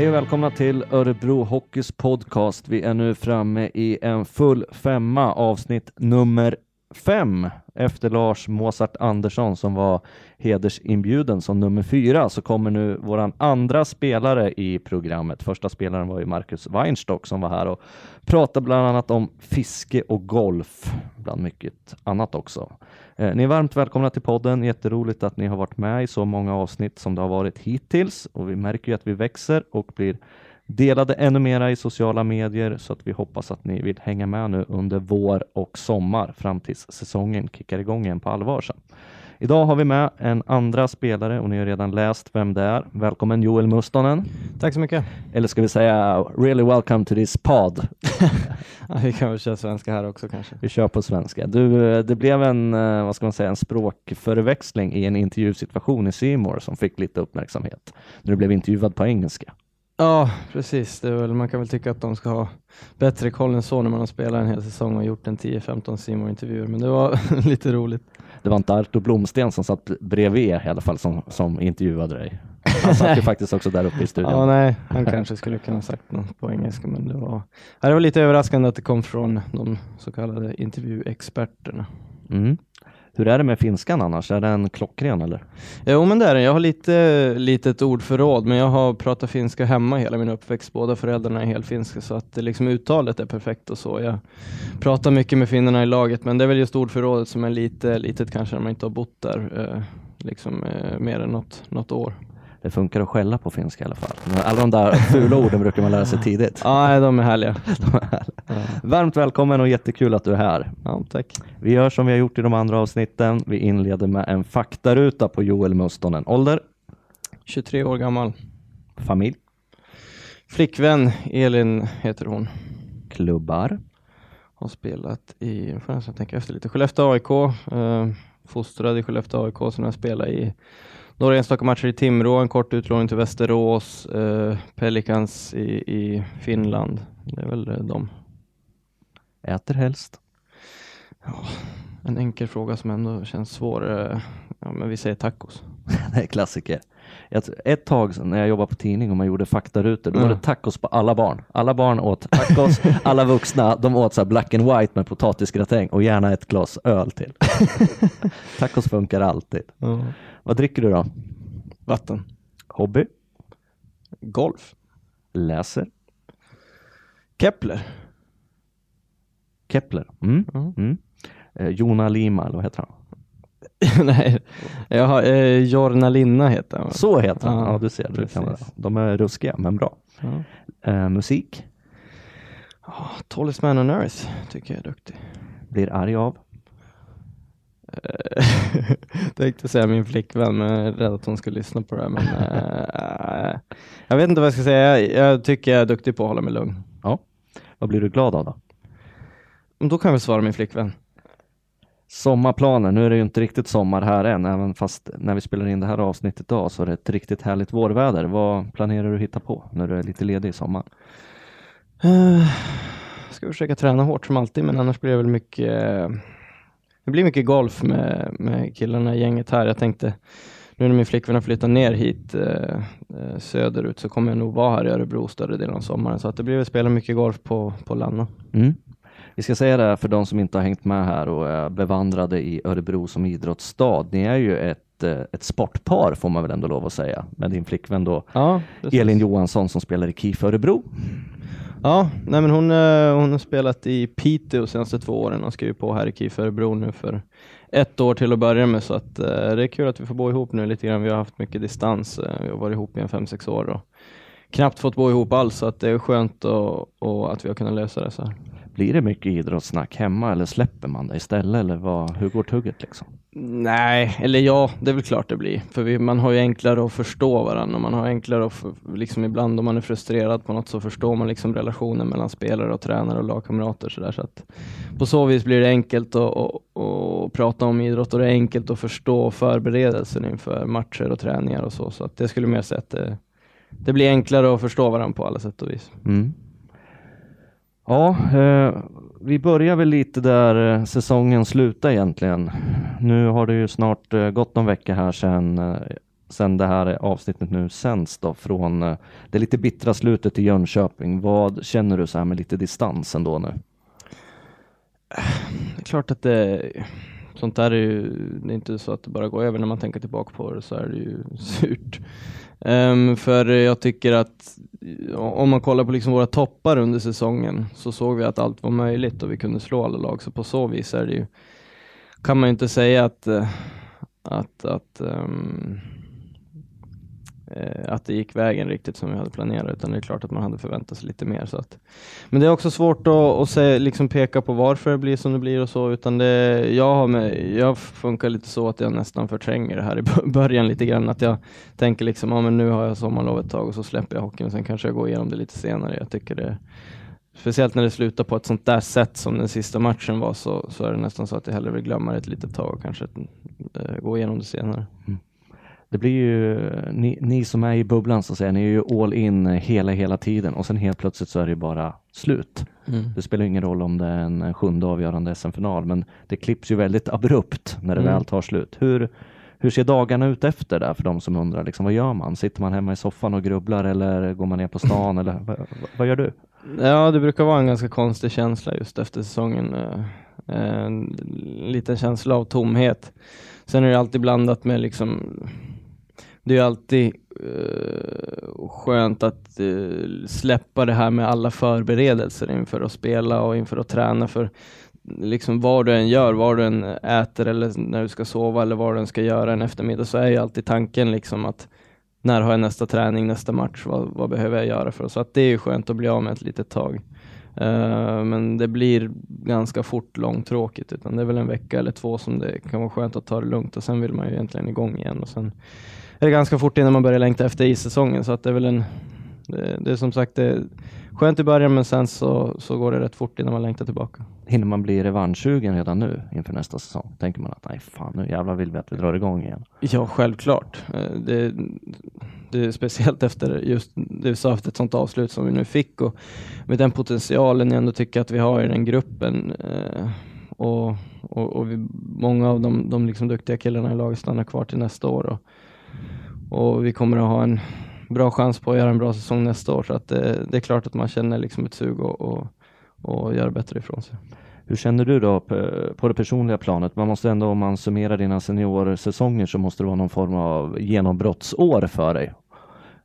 Hej och välkomna till Örebro Hockeys podcast. Vi är nu framme i en full femma, avsnitt nummer fem. Efter Lars Mozart Andersson som var hedersinbjuden som nummer fyra så kommer nu våran andra spelare i programmet. Första spelaren var ju Marcus Weinstock som var här och pratade bland annat om fiske och golf, bland mycket annat också. Eh, ni är varmt välkomna till podden. Jätteroligt att ni har varit med i så många avsnitt som det har varit hittills och vi märker ju att vi växer och blir delade ännu mera i sociala medier så att vi hoppas att ni vill hänga med nu under vår och sommar fram tills säsongen kickar igång igen på allvar sen. Idag har vi med en andra spelare och ni har redan läst vem det är. Välkommen Joel Mustonen. Tack så mycket. Eller ska vi säga really welcome to this pod. ja, vi kan väl köra svenska här också kanske. Vi kör på svenska. Du, det blev en, eh, vad ska man säga, en språkförväxling i en intervjusituation i Seymour som fick lite uppmärksamhet när du blev intervjuad på engelska. Ja, precis. Väl, man kan väl tycka att de ska ha bättre koll än så när man har spelat en hel säsong och gjort en 10-15 Simon intervjuer men det var lite roligt. Det var inte Arto Blomsten som satt bredvid i alla fall som, som intervjuade dig. Han satt ju faktiskt också där uppe i studion. Ja, nej, han kanske skulle kunna sagt något på engelska, men det var, det var lite överraskande att det kom från de så kallade intervjuexperterna. Mm. Hur är det med finskan annars? Är den klockren eller? Jo men det är den. Jag har lite litet ordförråd men jag har pratat finska hemma hela min uppväxt. Båda föräldrarna är helt finska så att eh, liksom uttalet är perfekt och så. Jag pratar mycket med finnarna i laget men det är väl just ordförrådet som är lite litet kanske när man inte har bott där eh, liksom eh, mer än något, något år det funkar att skälla på finska i alla fall. Alla de där fula orden brukar man lära sig tidigt. Ja, de är härliga. de är härliga. Ja. Varmt välkommen och jättekul att du är här. Ja, tack. Vi gör som vi har gjort i de andra avsnitten. Vi inleder med en faktaruta på Joel Mustonen. Ålder? 23 år gammal. Familj? Flickvän Elin heter hon. Klubbar? Har spelat i, får jag tänka efter lite, Skellefteå AIK. Eh, fostrad i Skellefteå AIK, som jag spelade i några enstaka matcher i Timrå, en kort utlåning till Västerås, eh, Pelicans i, i, Finland. Det är väl de. Äter helst? Ja, en enkel fråga som ändå känns svår. Eh, ja, men vi säger tacos. det är klassiker. Ett tag när jag jobbade på tidning och man gjorde faktarutor, då mm. var det tacos på alla barn. Alla barn åt tacos, alla vuxna de åt så black and white med potatisgratäng och gärna ett glas öl till. tacos funkar alltid. Mm. Vad dricker du då? Vatten. Hobby? Golf. Läser? Kepler. Kepler. Mm. Mm. Mm. Eh, Jona Lima, eller vad heter han? Nej, jag har, eh, Jorna Linna heter han. Så heter han, ja, ja du ser. Du kan, de är ruskiga men bra. Ja. Eh, musik? Oh, Tallest Man on Earth tycker jag är duktig. Blir arg av? Eh, tänkte säga min flickvän, men jag är rädd att hon skulle lyssna på det. Men, äh, jag vet inte vad jag ska säga. Jag, jag, tycker jag är duktig på att hålla mig lugn. Ja. Vad blir du glad av då? Då kan jag väl svara min flickvän. Sommarplaner. Nu är det ju inte riktigt sommar här än, även fast när vi spelar in det här avsnittet idag så är det ett riktigt härligt vårväder. Vad planerar du att hitta på när du är lite ledig i sommar? Uh, ska försöka träna hårt som alltid, men annars blir det väl mycket det blir mycket golf med, med killarna i gänget här. Jag tänkte nu när min flickvän har flyttat ner hit eh, eh, söderut så kommer jag nog vara här i Örebro större delen av sommaren. Så att det blir väl spela mycket golf på, på Lanna. Mm. Vi ska säga det för de som inte har hängt med här och är bevandrade i Örebro som idrottsstad. Ni är ju ett, eh, ett sportpar får man väl ändå lov att säga med din flickvän då ja, Elin Johansson som spelar i KIF Örebro. Ja, nej men hon, eh, hon har spelat i Piteå de senaste två åren och skrivit på här i KIF Örebro nu för ett år till att börja med så att eh, det är kul att vi får bo ihop nu lite grann. Vi har haft mycket distans. Eh, vi har varit ihop i en fem, sex år och knappt fått bo ihop alls så att det är skönt och, och att vi har kunnat lösa det så här. Blir det mycket idrottssnack hemma eller släpper man det istället eller vad, hur går tugget liksom? Nej, eller ja, det är väl klart det blir. För vi, man har ju enklare att förstå varandra man har enklare att, liksom ibland om man är frustrerad på något så förstår man liksom relationen mellan spelare och tränare och lagkamrater så där, så att på så vis blir det enkelt att, att, att prata om idrott och det är enkelt att förstå förberedelsen inför matcher och träningar och så, så att det skulle mer säga att det, det blir enklare att förstå varandra på alla sätt och vis. Mm. Ja, eh, vi börjar väl lite där eh, säsongen slutar egentligen. Nu har det ju snart eh, gått någon vecka här sedan eh, sen det här avsnittet nu sänds då från eh, det lite bittra slutet i Jönköping. Vad känner du så här med lite distans ändå nu? Eh, det är klart att det, sånt där är ju, det är inte så att det bara går över när man tänker tillbaka på det så är det ju surt. Um, för jag tycker att om man kollar på liksom våra toppar under säsongen så såg vi att allt var möjligt och vi kunde slå alla lag. Så på så vis är det ju, kan man ju inte säga att, eh, att, att um, Eh, att det gick vägen riktigt som vi hade planerat, utan det är klart att man hade förväntat sig lite mer. Så att. Men det är också svårt att, att se, liksom peka på varför det blir som det blir och så, utan det, jag, har med, jag funkar lite så att jag nästan förtränger det här i början lite grann, att jag tänker liksom, ja men nu har jag sommarlov ett tag och så släpper jag hockeyn och sen kanske jag går igenom det lite senare. Jag tycker det Speciellt när det slutar på ett sånt där sätt som den sista matchen var så, så är det nästan så att jag hellre vill glömma det ett litet tag och kanske äh, gå igenom det senare. Mm det blir ju, ni, ni, som är i bubblan så att säga, ni är ju all in hela, hela tiden och sen helt plötsligt så är det bara slut. Mm. Det spelar ingen roll om det är en sjunde avgörande SM-final, men det klipps ju väldigt abrupt när det mm. väl tar slut. Hur, hur ser dagarna ut efter det för de som undrar? Liksom, vad gör man? Sitter man hemma i soffan och grubblar eller går man ner på stan? eller vad, vad gör du? Ja, det brukar vara en ganska konstig känsla just efter säsongen. Eh, en liten känsla av tomhet. Sen är det alltid blandat med liksom det är alltid uh, skönt att uh, släppa det här med alla förberedelser inför att spela och inför att träna. För liksom vad du än gör, vad du än äter eller när du ska sova eller vad du än ska göra en eftermiddag så är ju alltid tanken liksom att när har jag nästa träning, nästa match, vad, vad behöver jag göra för? Så att det är ju skönt att bli av med ett litet tag. Uh, men det blir ganska fort långtråkigt, utan det är väl en vecka eller två som det kan vara skönt att ta det lugnt och sen vill man ju egentligen igång igen och sen är det ganska fort innan man börjar längta efter issäsongen. Så att det är väl en, det, det är som sagt det skönt i början men sen så, så går det rätt fort innan man längtar tillbaka. Hinner man bli revanschsugen redan nu inför nästa säsong? Tänker man att nej fan nu jävlar vill vi att vi drar igång igen? Ja, självklart. Eh, det, det är speciellt efter just det sa efter ett sånt avslut som vi nu fick och med den potentialen jag ändå tycker att vi har i den gruppen. Eh, och, och, och vi, många av de, de liksom duktiga killarna i laget stannar kvar till nästa år. Och, och vi kommer att ha en bra chans på att göra en bra säsong nästa år. Så att det, det är klart att man känner liksom ett sug och, och, och göra bättre ifrån sig. Hur känner du då på det personliga planet? Man måste ändå, om man summerar dina seniorsäsonger, så måste det vara någon form av genombrottsår för dig.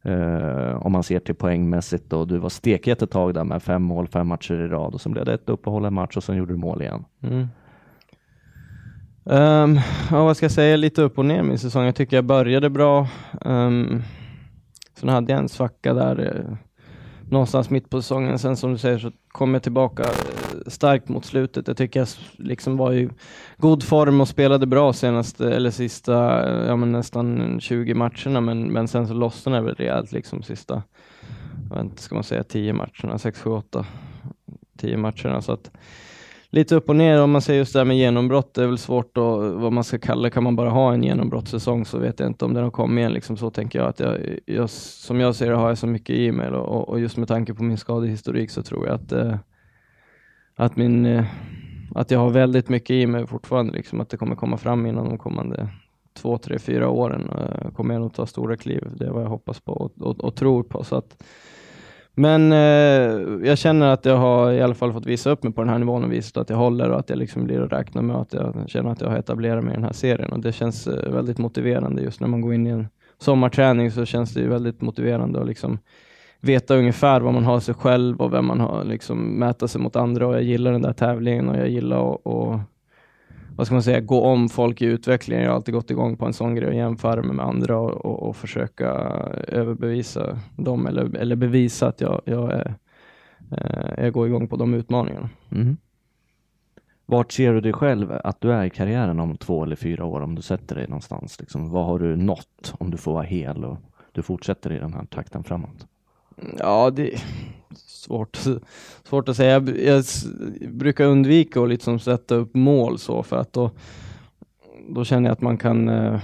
Uh, om man ser till poängmässigt och du var stekhet ett tag där med fem mål, fem matcher i rad och sen blev det ett uppehåll, en match och sen gjorde du mål igen. Mm. Um, ja, vad ska jag säga, lite upp och ner min säsong. Jag tycker jag började bra. Um, sen hade jag en svacka där eh, någonstans mitt på säsongen. Sen som du säger så kom jag tillbaka eh, starkt mot slutet. Jag tycker jag liksom var i god form och spelade bra senaste, eh, eller sista, eh, ja men nästan 20 matcherna, men, men sen så lossnade det väl rejält liksom sista, jag vet inte, ska man säga 10 matcherna, 6, 7, 8, 10 matcherna. Så att lite upp och ner om man säger just det här med genombrott. Det är väl svårt att, vad man ska kalla Kan man bara ha en genombrottssäsong så vet jag inte om den har kommit igen. Liksom så tänker jag att jag, jag, som jag ser det har jag så mycket i mig och, och, just med tanke på min skadehistorik så tror jag att, eh, att, min, eh, att jag har väldigt mycket i mig fortfarande. Liksom, att det kommer komma fram inom de kommande två, tre, fyra åren. Eh, kommer jag nog ta stora kliv. Det är vad jag hoppas på och, och, och tror på. Så att, men eh, jag känner att jag har i alla fall fått visa upp mig på den här nivån och visat att jag håller och att jag liksom blir att räkna med och att jag känner att jag har etablerat mig i den här serien. Och det känns eh, väldigt motiverande. Just när man går in i en sommarträning så känns det väldigt motiverande att liksom veta ungefär vad man har sig själv och vem man har liksom mäta sig mot andra. Och jag gillar den där tävlingen och jag gillar att vad ska man säga, gå om folk i utvecklingen. Jag har alltid gått igång på en sån grej och jämföra mig med andra och, och, och försöka överbevisa dem eller, eller bevisa att jag, jag, är, eh, jag går igång på de utmaningarna. Mm. Vart ser du dig själv att du är i karriären om två eller fyra år om du sätter dig någonstans? Liksom, vad har du nått om du får vara hel och du fortsätter i den här takten framåt? Ja, det är svårt, svårt att säga. Jag, jag brukar undvika att liksom sätta upp mål så för att då, då känner jag att man kan eh,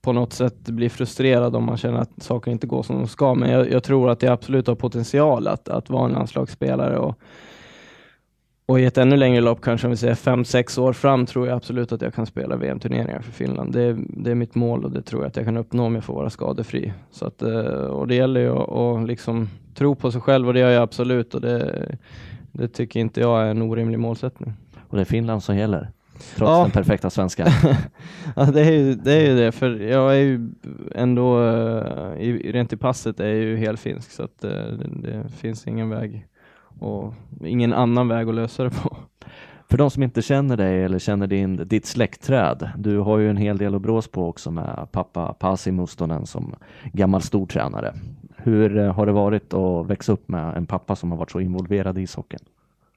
på något sätt bli frustrerad om man känner att saker inte går som de ska. Men jag, jag tror att jag absolut har potential att, att vara en landslagsspelare och och i ett ännu längre lopp, kanske om vi säger fem sex år fram, tror jag absolut att jag kan spela VM-turneringar för Finland. Det, det, är mitt mål och det tror jag att jag kan uppnå om jag får vara skadefri. Så att, eh, och det gäller ju att, att liksom tro på sig själv och det gör jag absolut och det, det tycker inte jag är en orimlig målsättning. Och det är Finland som gäller? Trots ja. den perfekta svenska. ja, det är, ju, det är ju det, för jag är ju ändå, uh, rent i passet är jag ju helfinsk så att uh, det, det, finns ingen väg och ingen annan väg att lösa det på. För de som inte känner dig eller känner din, ditt släktträd, du har ju en hel del att brås på också med pappa Pasi Mustonen som gammal stortränare. Hur eh, har det varit att växa upp med en pappa som har varit så involverad i ishockeyn?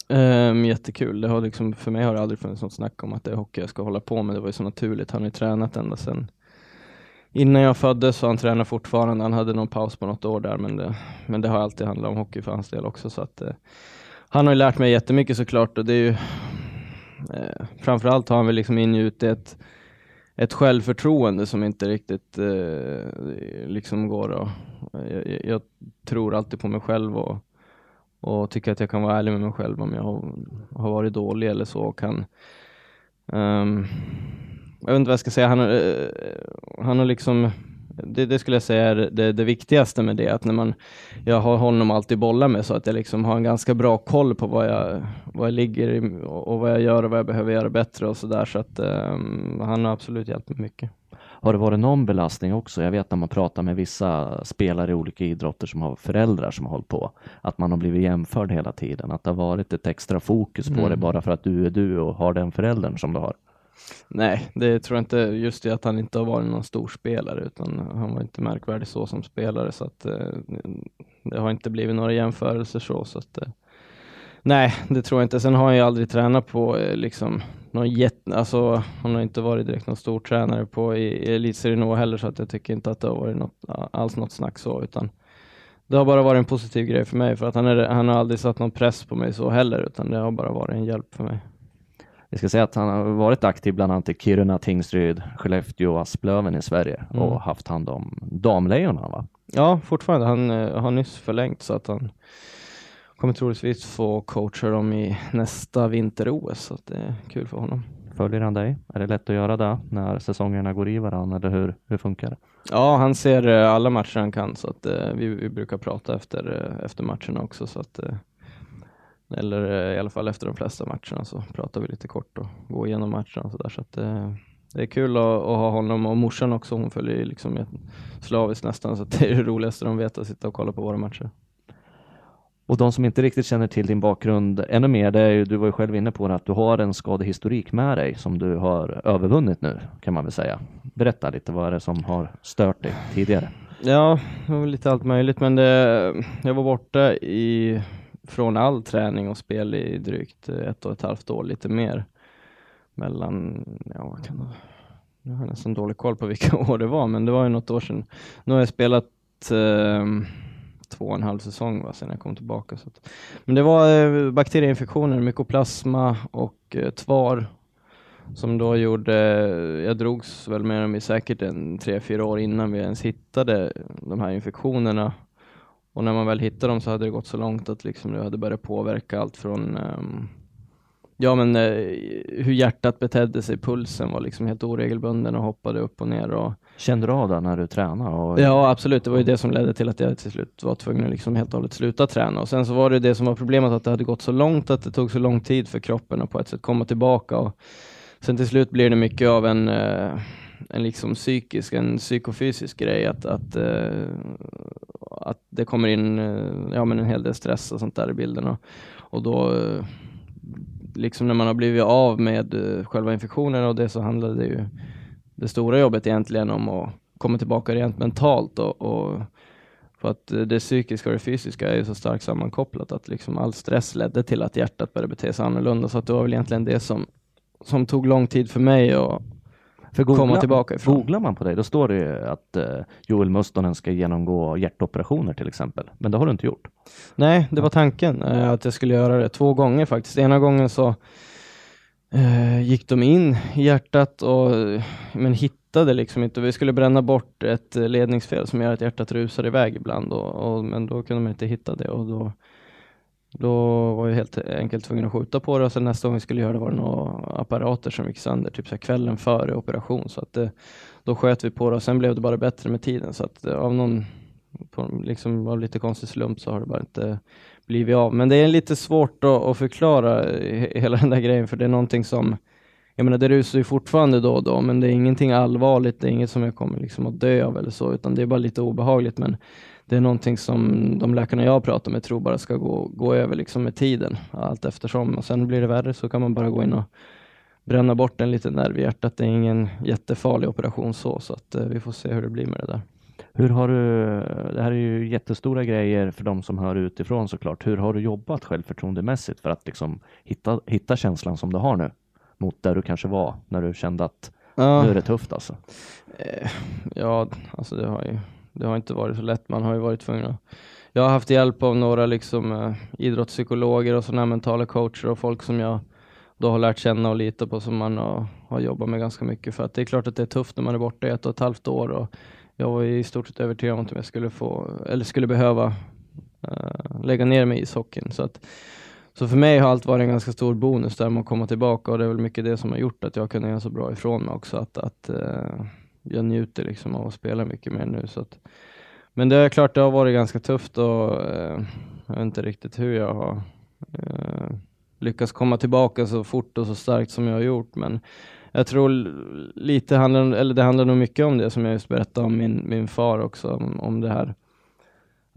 Um, jättekul. Det har liksom, för mig har det aldrig funnits något snack om att det är hockey jag ska hålla på med. Det var ju så naturligt. Han har ju tränat ända sedan innan jag föddes så han tränar fortfarande. Han hade någon paus på något år där men det, men det har alltid handlat om hockey för hans del också. Så att, eh, han har ju lärt mig jättemycket såklart och det är ju eh, framförallt har han väl liksom ingjutit ett, ett självförtroende som inte riktigt eh, liksom går att... jag, jag, tror alltid på mig själv och och tycker att jag kan vara ärlig med mig själv om jag har, har varit dålig eller så. Och kan, um, ehm, jag vet inte vad jag ska säga, han, uh, han har liksom det, det, skulle jag säga är det, det, viktigaste med det, att när man, jag har honom alltid bolla med så att jag liksom har en ganska bra koll på vad jag, vad jag ligger i och vad jag gör och vad jag behöver göra bättre och sådär. Så att um, han har absolut hjälpt mig mycket. Har det varit någon belastning också? Jag vet när man pratar med vissa spelare i olika idrotter som har föräldrar som har hållit på, att man har blivit jämförd hela tiden, att det har varit ett extra fokus på mm. det bara för att du är du och har den föräldern som du har. Nej, det tror jag inte. Just det att han inte har varit någon stor spelare utan han var inte märkvärdig så som spelare så att eh, det har inte blivit några jämförelser så. så att, eh, nej, det tror jag inte. Sen har han ju aldrig tränat på eh, liksom någon jätte, alltså han har inte varit direkt någon stor tränare på i, i elitserien heller så att jag tycker inte att det har varit något, alls något snack så utan det har bara varit en positiv grej för mig för att han, är, han har aldrig satt någon press på mig så heller utan det har bara varit en hjälp för mig. Vi ska säga att han har varit aktiv bland annat i Kiruna, Tingsryd, Skellefteå och Asplöven i Sverige mm. och haft hand om damlejonen va? Ja, fortfarande. Han uh, har nyss förlängt så att han kommer troligtvis få coacha dem i nästa vinter-OS, så det är kul för honom. Följer han dig? Är det lätt att göra det när säsongerna går i varandra, eller hur, hur funkar det? Ja, han ser eh, alla matcher han kan, så att eh, vi, vi brukar prata efter, eh, efter matcherna också, så att eller i alla fall efter de flesta matcherna så pratar vi lite kort och går igenom matcherna och så där, så att det är kul att, att, ha honom och morsan också, hon följer liksom slaviskt nästan, så det är det roligaste de vet att sitta och kolla på våra matcher. Och de som inte riktigt känner till din bakgrund ännu mer, det är ju, du var ju själv inne på det, att du har en skadehistorik med dig som du har övervunnit nu, kan man väl säga. Berätta lite, vad är det som har stört dig tidigare? Ja, det var lite allt möjligt, men det, jag var borta i, från all träning och spel i drygt eh, ett och ett halvt år, lite mer. Mellan, ja vad kan det Nu har jag nästan dålig koll på vilka år det var, men det var ju något år sedan. Nu har jag spelat eh, två och en halv säsong va, sedan jag kom tillbaka. Så att, men det var eh, bakterieinfektioner, mykoplasma och eh, tvar som då gjorde, eh, jag drogs väl med dem i säkert en tre, fyra år innan vi ens hittade de här infektionerna. Och när man väl hittade dem så hade det gått så långt att liksom det hade börjat påverka allt från um, Ja men eh, hur hjärtat betedde sig, pulsen var liksom helt oregelbunden och hoppade upp och ner. Och... Kände du av det när du tränade? Och... Ja absolut, det var ju det som ledde till att jag till slut var tvungen att liksom helt och hållet sluta träna. Och sen så var det det som var problemet, att det hade gått så långt att det tog så lång tid för kroppen att på ett sätt komma tillbaka. Och sen till slut blir det mycket av en, eh, en liksom psykisk, en psykofysisk grej, att, att, eh, att det kommer in eh, ja, men en hel del stress och sånt där i bilden. Och, och då eh, liksom när man har blivit av med eh, själva infektionen och det så handlar det ju det stora jobbet egentligen om att komma tillbaka rent mentalt och, och för att det psykiska och det fysiska är ju så starkt sammankopplat att liksom all stress ledde till att hjärtat började bete sig annorlunda så att det var väl egentligen det som, som tog lång tid för mig och för googla, komma tillbaka ifrån. Googlar man på dig, då står det att uh, Joel Mustonen ska genomgå hjärtoperationer till exempel. Men det har du inte gjort? Nej, det var tanken uh, att jag skulle göra det två gånger faktiskt. Ena gången så uh, gick de in i hjärtat och men hittade liksom inte. Vi skulle bränna bort ett ledningsfel som gör att hjärtat rusar iväg ibland och, och men då kunde man inte hitta det och då då var jag helt enkelt tvungen att skjuta på det och sen nästa gång vi skulle göra det var det några apparater som gick sönder, typ så kvällen före operation. Så att det, då sköt vi på det och sen blev det bara bättre med tiden. Så att eh, av någon, på, liksom av lite konstig slump så har det bara inte blivit av. Men det är lite svårt att, att förklara eh, hela den där grejen, för det är någonting som jag menar det rusar ju fortfarande då och då, men det är ingenting allvarligt, det är inget som jag kommer liksom att dö av eller så, utan det är bara lite obehagligt. Men det är någonting som de läkarna jag pratar med tror bara ska gå, gå över liksom med tiden, allt eftersom. Och sen blir det värre så kan man bara gå in och bränna bort en liten nerv i hjärtat. Det är ingen jättefarlig operation så, så att eh, vi får se hur det blir med det där. Hur har du, det här är ju jättestora grejer för de som hör utifrån såklart. Hur har du jobbat självförtroendemässigt för att liksom hitta, hitta känslan som du har nu mot där du kanske var när du kände att ja. nu är det tufft alltså? Eh, ja, alltså det har ju det har inte varit så lätt. Man har ju varit tvungen att jag har haft hjälp av några liksom, eh, idrottspsykologer och sådana mentala coacher och folk som jag då har lärt känna och lita på som man har, har jobbat med ganska mycket. För att det är klart att det är tufft när man är borta i ett och ett halvt år och jag var i stort sett övertygad om att jag skulle få, eller skulle behöva eh, lägga ner mig i ishockeyn. Så, att, så för mig har allt varit en ganska stor bonus där med att komma tillbaka och det är väl mycket det som har gjort att jag kunde göra så bra ifrån mig också. Att, att eh, jag njuter liksom av att spela mycket mer nu. Så att, men det är klart, det har varit ganska tufft och eh, jag vet inte riktigt hur jag har eh, lyckats komma tillbaka så fort och så starkt som jag har gjort. Men jag tror lite handlar, eller det handlar nog mycket om det som jag just berättade om min, min far också, om, om det här.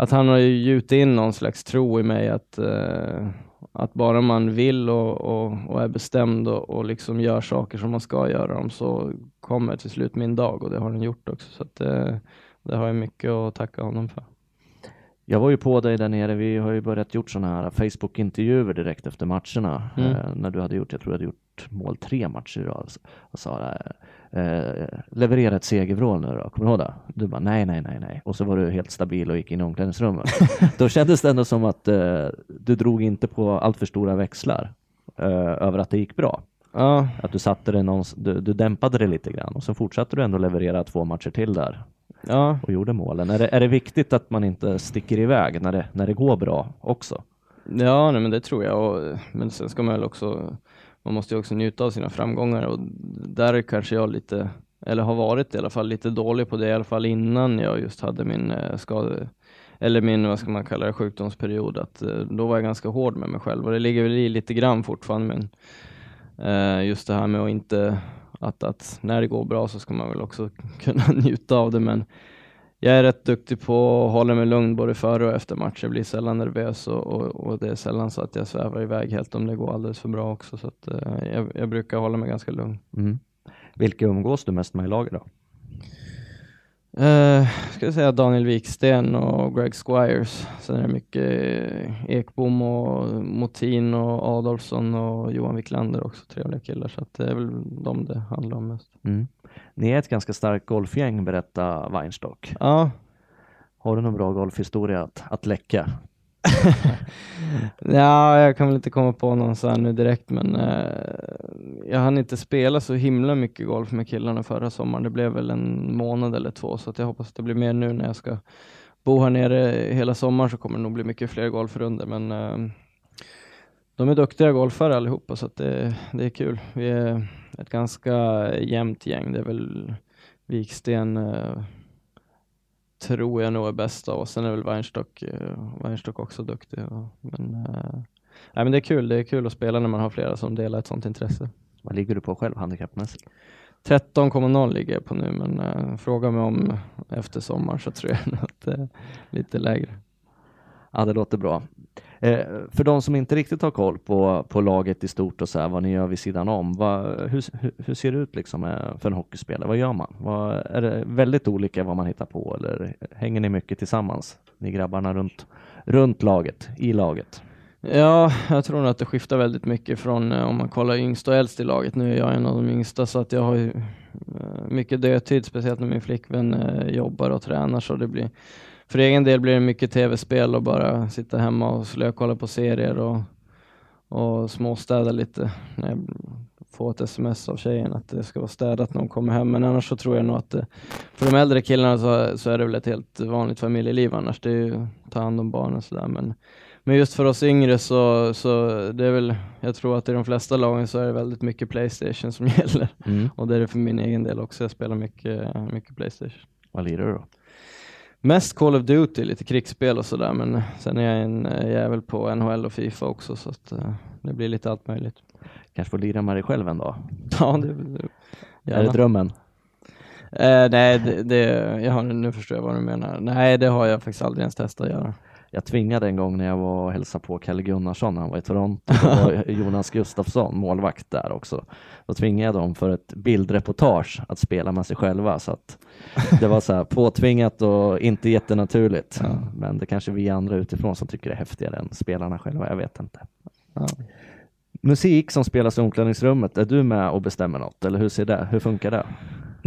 Att han har gjutit in någon slags tro i mig att, eh, att bara man vill och, och, och är bestämd och, och, liksom gör saker som man ska göra dem så kommer till slut min dag och det har den gjort också. Så att, eh, det har jag mycket att tacka honom för. Jag var ju på dig där nere, vi har ju börjat gjort sådana här Facebook-intervjuer direkt efter matcherna. Mm. Eh, när du hade gjort, jag tror du hade gjort mål tre matcher idag. Alltså, och sa eh, leverera ett segervrål nu då, kommer du ihåg det? Du bara nej, nej, nej, nej. Och så var du helt stabil och gick in i omklädningsrummet. då kändes det ändå som att eh, du drog inte på allt för stora växlar eh, över att det gick bra. Ja. Att du satte det någon, du, du dämpade det lite grann och så fortsatte du ändå leverera två matcher till där ja. och gjorde målen. Är det, är det viktigt att man inte sticker iväg när det, när det går bra också? Ja, nej, men det tror jag. Och, men sen ska man väl också, man måste ju också njuta av sina framgångar och där kanske jag lite, eller har varit i alla fall, lite dålig på det i alla fall innan jag just hade min eh, skade eller min, vad ska man kalla det, sjukdomsperiod, att eh, då var jag ganska hård med mig själv och det ligger väl i lite grann fortfarande, men eh, just det här med att inte att, att när det går bra så ska man väl också kunna njuta av det. Men jag är rätt duktig på att hålla mig lugn både före och efter match. Jag blir sällan nervös och, och, och, det är sällan så att jag svävar iväg helt om det går alldeles för bra också. Så att, eh, jag, jag, brukar hålla mig ganska lugn. Mm. Vilka umgås du mest med i laget då? Uh, ska jag säga Daniel Wiksten och Greg Squires. Sen är det mycket Ekbom och Motin och Adolfsson och Johan Wiklander också, trevliga killar. Så det är väl de det handlar om mest. Mm. Ni är ett ganska starkt golfgäng, berätta Weinstock. Ja. Har du någon bra golfhistoria att, att läcka? ja, jag kan väl inte komma på någon så här nu direkt, men eh, jag hann inte spela så himla mycket golf med killarna förra sommaren. Det blev väl en månad eller två, så att jag hoppas att det blir mer nu när jag ska bo här nere hela sommaren så kommer det nog bli mycket fler golfrunder, men eh, de är duktiga golfare allihopa, så att det, det är kul. Vi är ett ganska jämnt gäng. Det är väl Viksten, eh, tror jag nog är bäst av oss. Sen är väl Weinstock, uh, Weinstock också duktig. Men, uh, nej, men det är kul. Det är kul att spela när man har flera som delar ett sånt intresse. Vad ligger du på själv handikappmässigt? 13,0 ligger jag på nu, men uh, fråga mig om efter sommar så tror jag att det är lite lägre. Ja, det låter bra. Eh, för de som inte riktigt har koll på, på laget i stort och så här, vad ni gör vid sidan om, vad, hur, hur, ser det ut liksom eh, för en hockeyspelare? Vad gör man? Vad, är det väldigt olika vad man hittar på eller hänger ni mycket tillsammans? Ni grabbarna runt, runt laget, i laget? Ja, jag tror nog att det skiftar väldigt mycket från eh, om man kollar yngst och äldst i laget. Nu är jag en av de yngsta så att jag har ju eh, mycket dödtid, speciellt när min flickvän jobbar och tränar så det blir för egen del blir det mycket tv-spel och bara sitta hemma och slökolla på serier och, och småstäda lite. När jag får ett sms av tjejen att det ska vara städat när hon kommer hem. Men annars så tror jag nog att det, för de äldre killarna så, så är det väl ett helt vanligt familjeliv annars. Det är ju ta hand om barnen och sådär. Men Men just för oss yngre så, så det är väl, jag tror att i de flesta lagen så är det väldigt mycket Playstation som gäller. Mm. Och det är det för min egen del också, jag spelar mycket, mycket Playstation. Vad lirar du då? Mest Call of Duty, lite krigsspel och sådär, men sen är jag en eh, jävel på NHL och Fifa också, så att eh, det blir lite allt möjligt. Kanske får lira med dig själv en dag? Ja, det, det, Är det drömmen? Eh, nej, det, det, jag har, nu förstår jag vad du menar. Nej, det har jag faktiskt aldrig ens testat att göra. Jag tvingade en gång när jag var och hälsade på Kalle Gunnarsson, han var i Toronto, var Jonas Gustafsson målvakt där också. Då tvingade jag dem för ett bildreportage att spela med sig själva så att det var så här påtvingat och inte jättenaturligt. Ja. Men det kanske vi andra utifrån som tycker det är häftigare än spelarna själva, jag vet inte. Ja. Musik som spelas i omklädningsrummet, är du med och bestämmer något eller hur ser det, hur funkar det?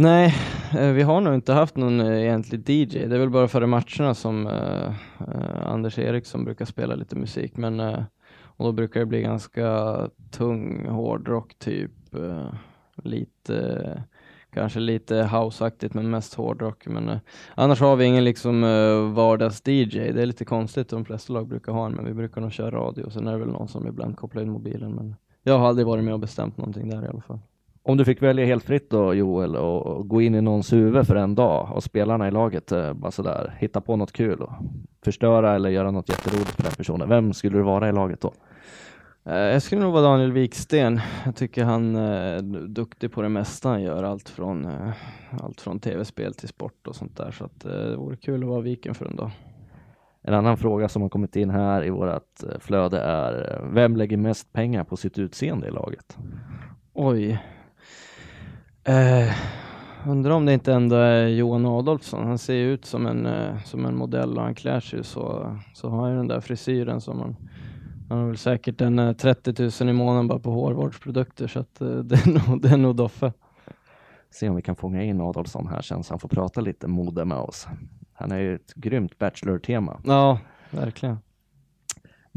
Nej, eh, vi har nog inte haft någon eh, egentlig DJ. Det är väl bara före matcherna som eh, eh Anders Eriksson brukar spela lite musik, men eh, och då brukar det bli ganska tung hårdrock typ, eh, lite kanske lite houseaktigt men mest hårdrock. Men eh, annars har vi ingen liksom eh, vardags-DJ. Det är lite konstigt, de flesta lag brukar ha en, men vi brukar nog köra radio. Sen är det väl någon som ibland kopplar in mobilen, men jag har aldrig varit med och bestämt någonting där i alla fall. Om du fick välja helt fritt då Joel och gå in i någons huvud för en dag och spelarna i laget eh, bara sådär hitta på något kul och förstöra eller göra något jätteroligt för den personen. Vem skulle du vara i laget då? Eh, Jag skulle nog vara Daniel Wiksten. Jag tycker han eh, är duktig på det mesta han gör, allt från, eh, allt från tv-spel till sport och sånt där. Så att, eh, det vore kul att vara Viken för en dag. En annan fråga som har kommit in här i vårt eh, flöde är eh, vem lägger mest pengar på sitt utseende i laget? Oj. Eh, undrar om det inte ändå är Johan Adolfsson. Han ser ut som en, eh, som en modell och han klär sig så, så har han ju den där frisyren som man han har väl säkert en eh, 30 000 i månaden bara på hårvårdsprodukter så att eh, det, är nog, det är nog Doffe. Se om vi kan fånga in Adolfsson här sen så han får prata lite mode med oss. Han är ju ett grymt Bachelor-tema. Ja, verkligen.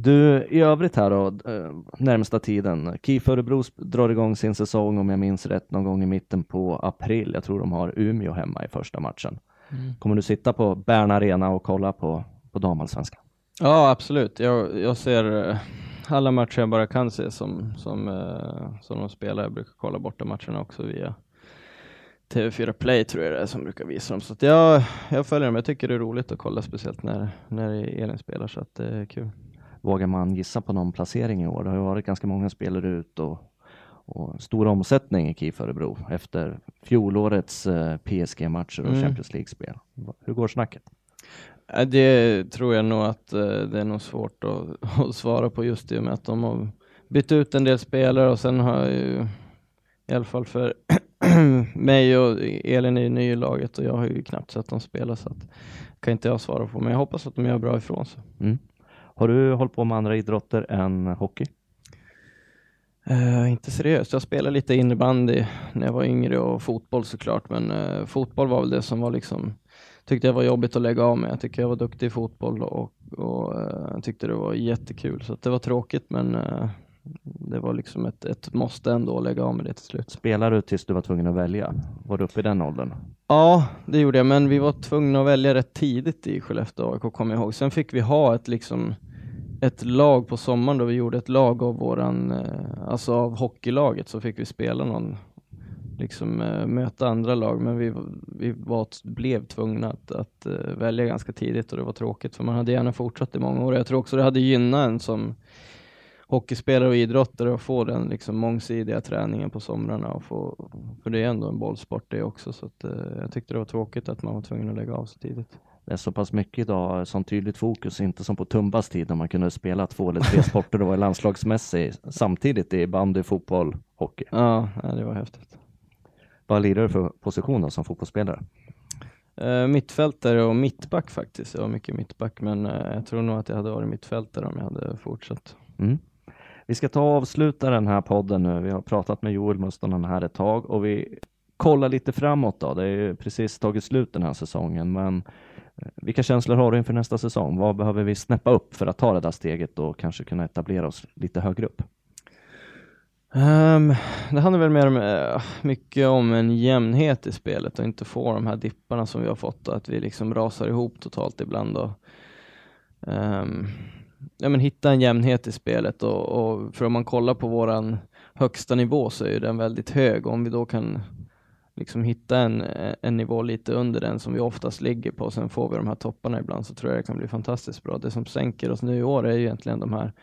Du, i övrigt här då, eh, närmsta tiden. KIF Örebro drar igång sin säsong om jag minns rätt någon gång i mitten på april. Jag tror de har Umeå hemma i första matchen. Kommer du sitta på Bern Arena och kolla på, på damallsvenskan? Ja, absolut. Jag, jag ser eh, alla matcher jag bara kan se som, som, eh, som de spelar. Jag brukar kolla borta matcherna också via TV4 Play tror jag det är som brukar visa dem. Så jag, jag följer dem. Jag tycker det är roligt att kolla, speciellt när, när Elin spelar, så att det är kul. Vågar man gissa på någon placering i år? Det har ju varit ganska många spelare ut och, och stor omsättning i KIF Örebro efter fjolårets eh, PSG-matcher och Mm. Champions League-spel. Hur går snacket? Ja, Det tror jag nog att eh, det är nog svårt att, att svara på just i och med att de har bytt ut en del spelare och sen har jag ju i alla fall för mig och Elin är ju ny i laget och jag har ju knappt sett dem spela så att kan inte jag svara på men jag hoppas att de gör bra ifrån sig. Mm. Har du hållit på med andra idrotter än hockey? Eh, inte seriöst, jag spelade lite innebandy när jag var yngre och fotboll såklart men eh, fotboll var väl det som var liksom tyckte jag var jobbigt att lägga av med. Jag tycker jag var duktig i fotboll och, och jag tyckte det var jättekul så att det var tråkigt men det var liksom ett, ett måste ändå att lägga av med det till slut. Spelade du tills du var tvungen att välja? Var du uppe i den åldern? Ja, det gjorde jag, men vi var tvungna att välja rätt tidigt i Skellefteå AIK, kommer jag ihåg. Sen fick vi ha ett, liksom, ett lag på sommaren då vi gjorde ett lag av våran, eh, alltså av hockeylaget, så fick vi spela någon, liksom eh, möta andra lag, men vi, vi var, blev tvungna att, att eh, välja ganska tidigt och det var tråkigt, för man hade gärna fortsatt i många år. Jag tror också det hade gynnat en som hockeyspelare och idrottare att få den liksom mångsidiga träningen på somrarna. Och få, för det är ändå en bollsport det också, så att, jag tyckte det var tråkigt att man var tvungen att lägga av så tidigt. Det är så pass mycket idag som tydligt fokus, inte som på Tumbas tid när man kunde spela två eller tre sporter och vara landslagsmässig samtidigt i bandy, fotboll, hockey. Ja, det var häftigt. Vad lirar du för position då som fotbollsspelare? Eh, mittfältare och mittback faktiskt. Jag var mycket mittback, men eh, jag tror nog att jag hade varit mittfältare om jag hade fortsatt. Mm. Vi ska ta och avsluta den här podden nu. Vi har pratat med Joel Mustonen här ett tag och vi kollar lite framåt då. Det är ju precis tagit slut den här säsongen, men Eh, vilka känslor har du inför nästa säsong? Vad behöver vi snäppa upp för att ta det där steget och kanske kunna etablera oss lite högre upp? Um, det handlar väl mer om, eh, mycket om en jämnhet i spelet och inte få de här dipparna som vi har fått och att vi liksom rasar ihop totalt ibland. Och, um, ja, men hitta en jämnhet i spelet och, och för om man kollar på våran högsta nivå så är den väldigt hög. Om vi då kan liksom hitta en, eh, en nivå lite under den som vi oftast ligger på, sen får vi de här topparna ibland, så tror jag det kan bli fantastiskt bra. Det som sänker oss nu i år är ju egentligen de här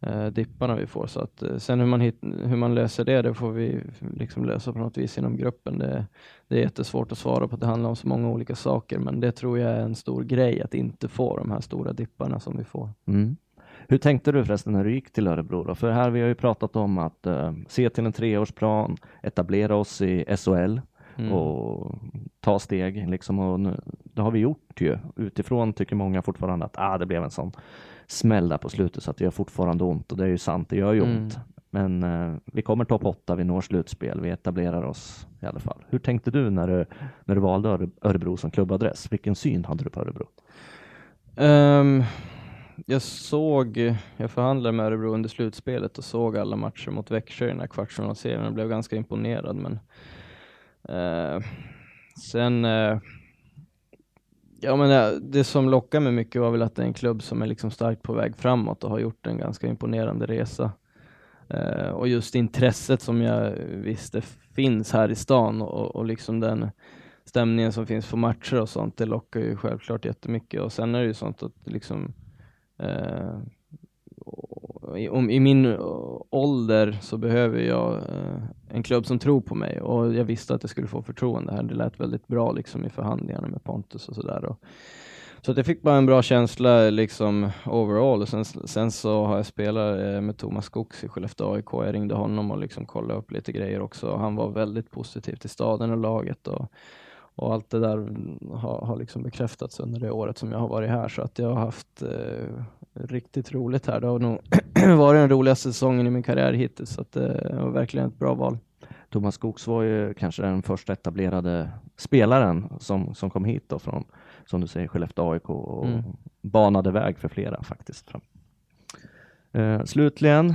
eh, dipparna vi får. Så att, eh, sen hur man, hit, hur man löser det, det får vi liksom lösa på något vis inom gruppen. Det, det är jättesvårt att svara på, det handlar om så många olika saker, men det tror jag är en stor grej, att inte få de här stora dipparna som vi får. Mm. Hur tänkte du förresten när du gick till Örebro? Då? För här vi har ju pratat om att uh, se till en treårsplan, etablera oss i SHL mm. och ta steg liksom. Och nu, det har vi gjort ju. Utifrån tycker många fortfarande att ah, det blev en sån smäll där på slutet så att det gör fortfarande ont och det är ju sant, det gör ju mm. ont. Men uh, vi kommer topp åtta, vi når slutspel, vi etablerar oss i alla fall. Hur tänkte du när du, när du valde Örebro som klubbadress? Vilken syn hade du på Örebro? Um, jag såg, jag förhandlade med Örebro under slutspelet och såg alla matcher mot Växjö i den här kvartsfinalserien och blev ganska imponerad. Men eh, Eh, sen, eh, ja men det, det som lockade mig mycket var väl att det är en klubb som är liksom starkt på väg framåt och har gjort en ganska imponerande resa. Eh, och just intresset som jag visste finns här i stan och, och liksom den stämningen som finns på matcher och sånt, det lockar ju självklart jättemycket. Och sen är det ju sånt att liksom Eh, om, I min eh, ålder så behöver jag eh, en klubb som tror på mig och jag visste att jag skulle få förtroende här. Det lät väldigt bra liksom i förhandlingarna med Pontus och sådär. Så att jag fick bara en bra känsla liksom overall. Och sen, sen så har jag spelat eh, med Thomas Skogs i Skellefteå AIK. Jag ringde honom och liksom kollade upp lite grejer också. Han var väldigt positiv till staden och laget. Och, och allt det där mm, har, har liksom bekräftats under det året som jag har varit här så att jag har haft eh, riktigt roligt här. Det har nog varit den roligaste säsongen i min karriär hittills så att, eh, det var verkligen ett bra val. Thomas Skogs var ju kanske den första etablerade spelaren som, som kom hit då från, som du säger, Skellefteå AIK och mm. banade väg för flera faktiskt. Eh, slutligen,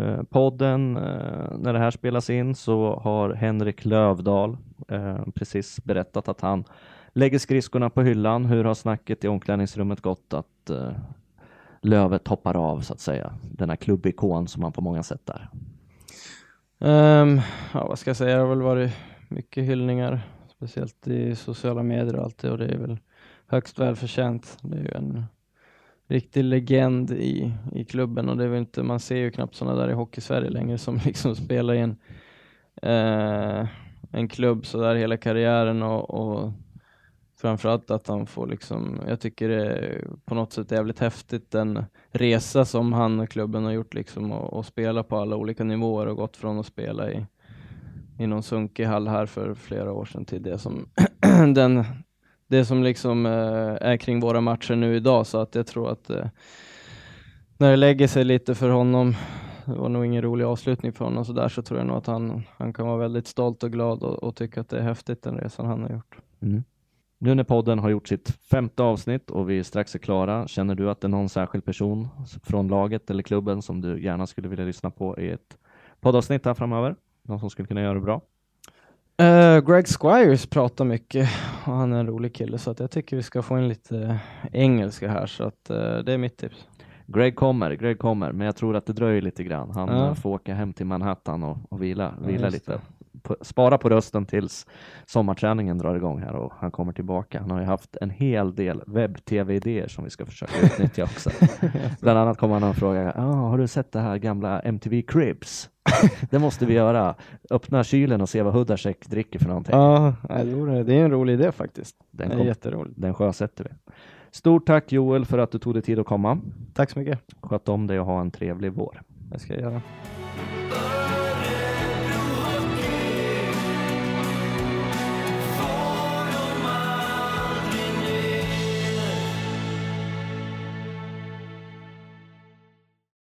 eh, podden, eh, när det här spelas in så har Henrik Lövdahl eh, precis berättat att han lägger skridskorna på hyllan. Hur har snacket i omklädningsrummet gått att eh, Lövet hoppar av så att säga? Denna klubbikon som man på många sätt är. Um, ja, vad ska jag säga, det har väl varit mycket hyllningar, speciellt i sociala medier och allt det och det är väl högst välförtjänt. Det är ju en riktig legend i, i klubben och det är väl inte, man ser ju knappt sådana där i Hockey-Sverige längre som liksom spelar i en, eh, en klubb sådär hela karriären och, och framförallt att han får liksom, jag tycker det är på något sätt jävligt häftigt den resa som han och klubben har gjort liksom och, och spela på alla olika nivåer och gått från att spela i, i någon sunkig hall här för flera år sedan till det som den det som liksom eh, är kring våra matcher nu idag så att jag tror att eh, när det lägger sig lite för honom, det var nog ingen rolig avslutning för honom så där så tror jag nog att han, han kan vara väldigt stolt och glad och, och tycka att det är häftigt den resan han har gjort. Mm. Nu när podden har gjort sitt femte avsnitt och vi strax är klara, känner du att det är någon särskild person från laget eller klubben som du gärna skulle vilja lyssna på i ett poddavsnitt här framöver? Någon som skulle kunna göra det bra? Uh, Greg Squires pratar mycket och han är en rolig kille så att jag tycker vi ska få in lite engelska här så att uh, det är mitt tips. Greg kommer, Greg kommer, men jag tror att det dröjer lite grann. Han ja. får åka hem till Manhattan och, och vila, vila ja, lite. På, spara på rösten tills sommarträningen drar igång här och han kommer tillbaka. Han har ju haft en hel del webb-tv-idéer som vi ska försöka utnyttja också. Bland annat kommer han att fråga, ah, har du sett det här gamla MTV Cribs? det måste vi göra. Öppna kylen och se vad Hudacek dricker för någonting. Ja, det är en rolig idé faktiskt. Den, kom, jätteroligt. den sjösätter vi. Stort tack Joel för att du tog dig tid att komma. Tack så mycket. Sköt om dig och ha en trevlig vår. Det ska jag göra.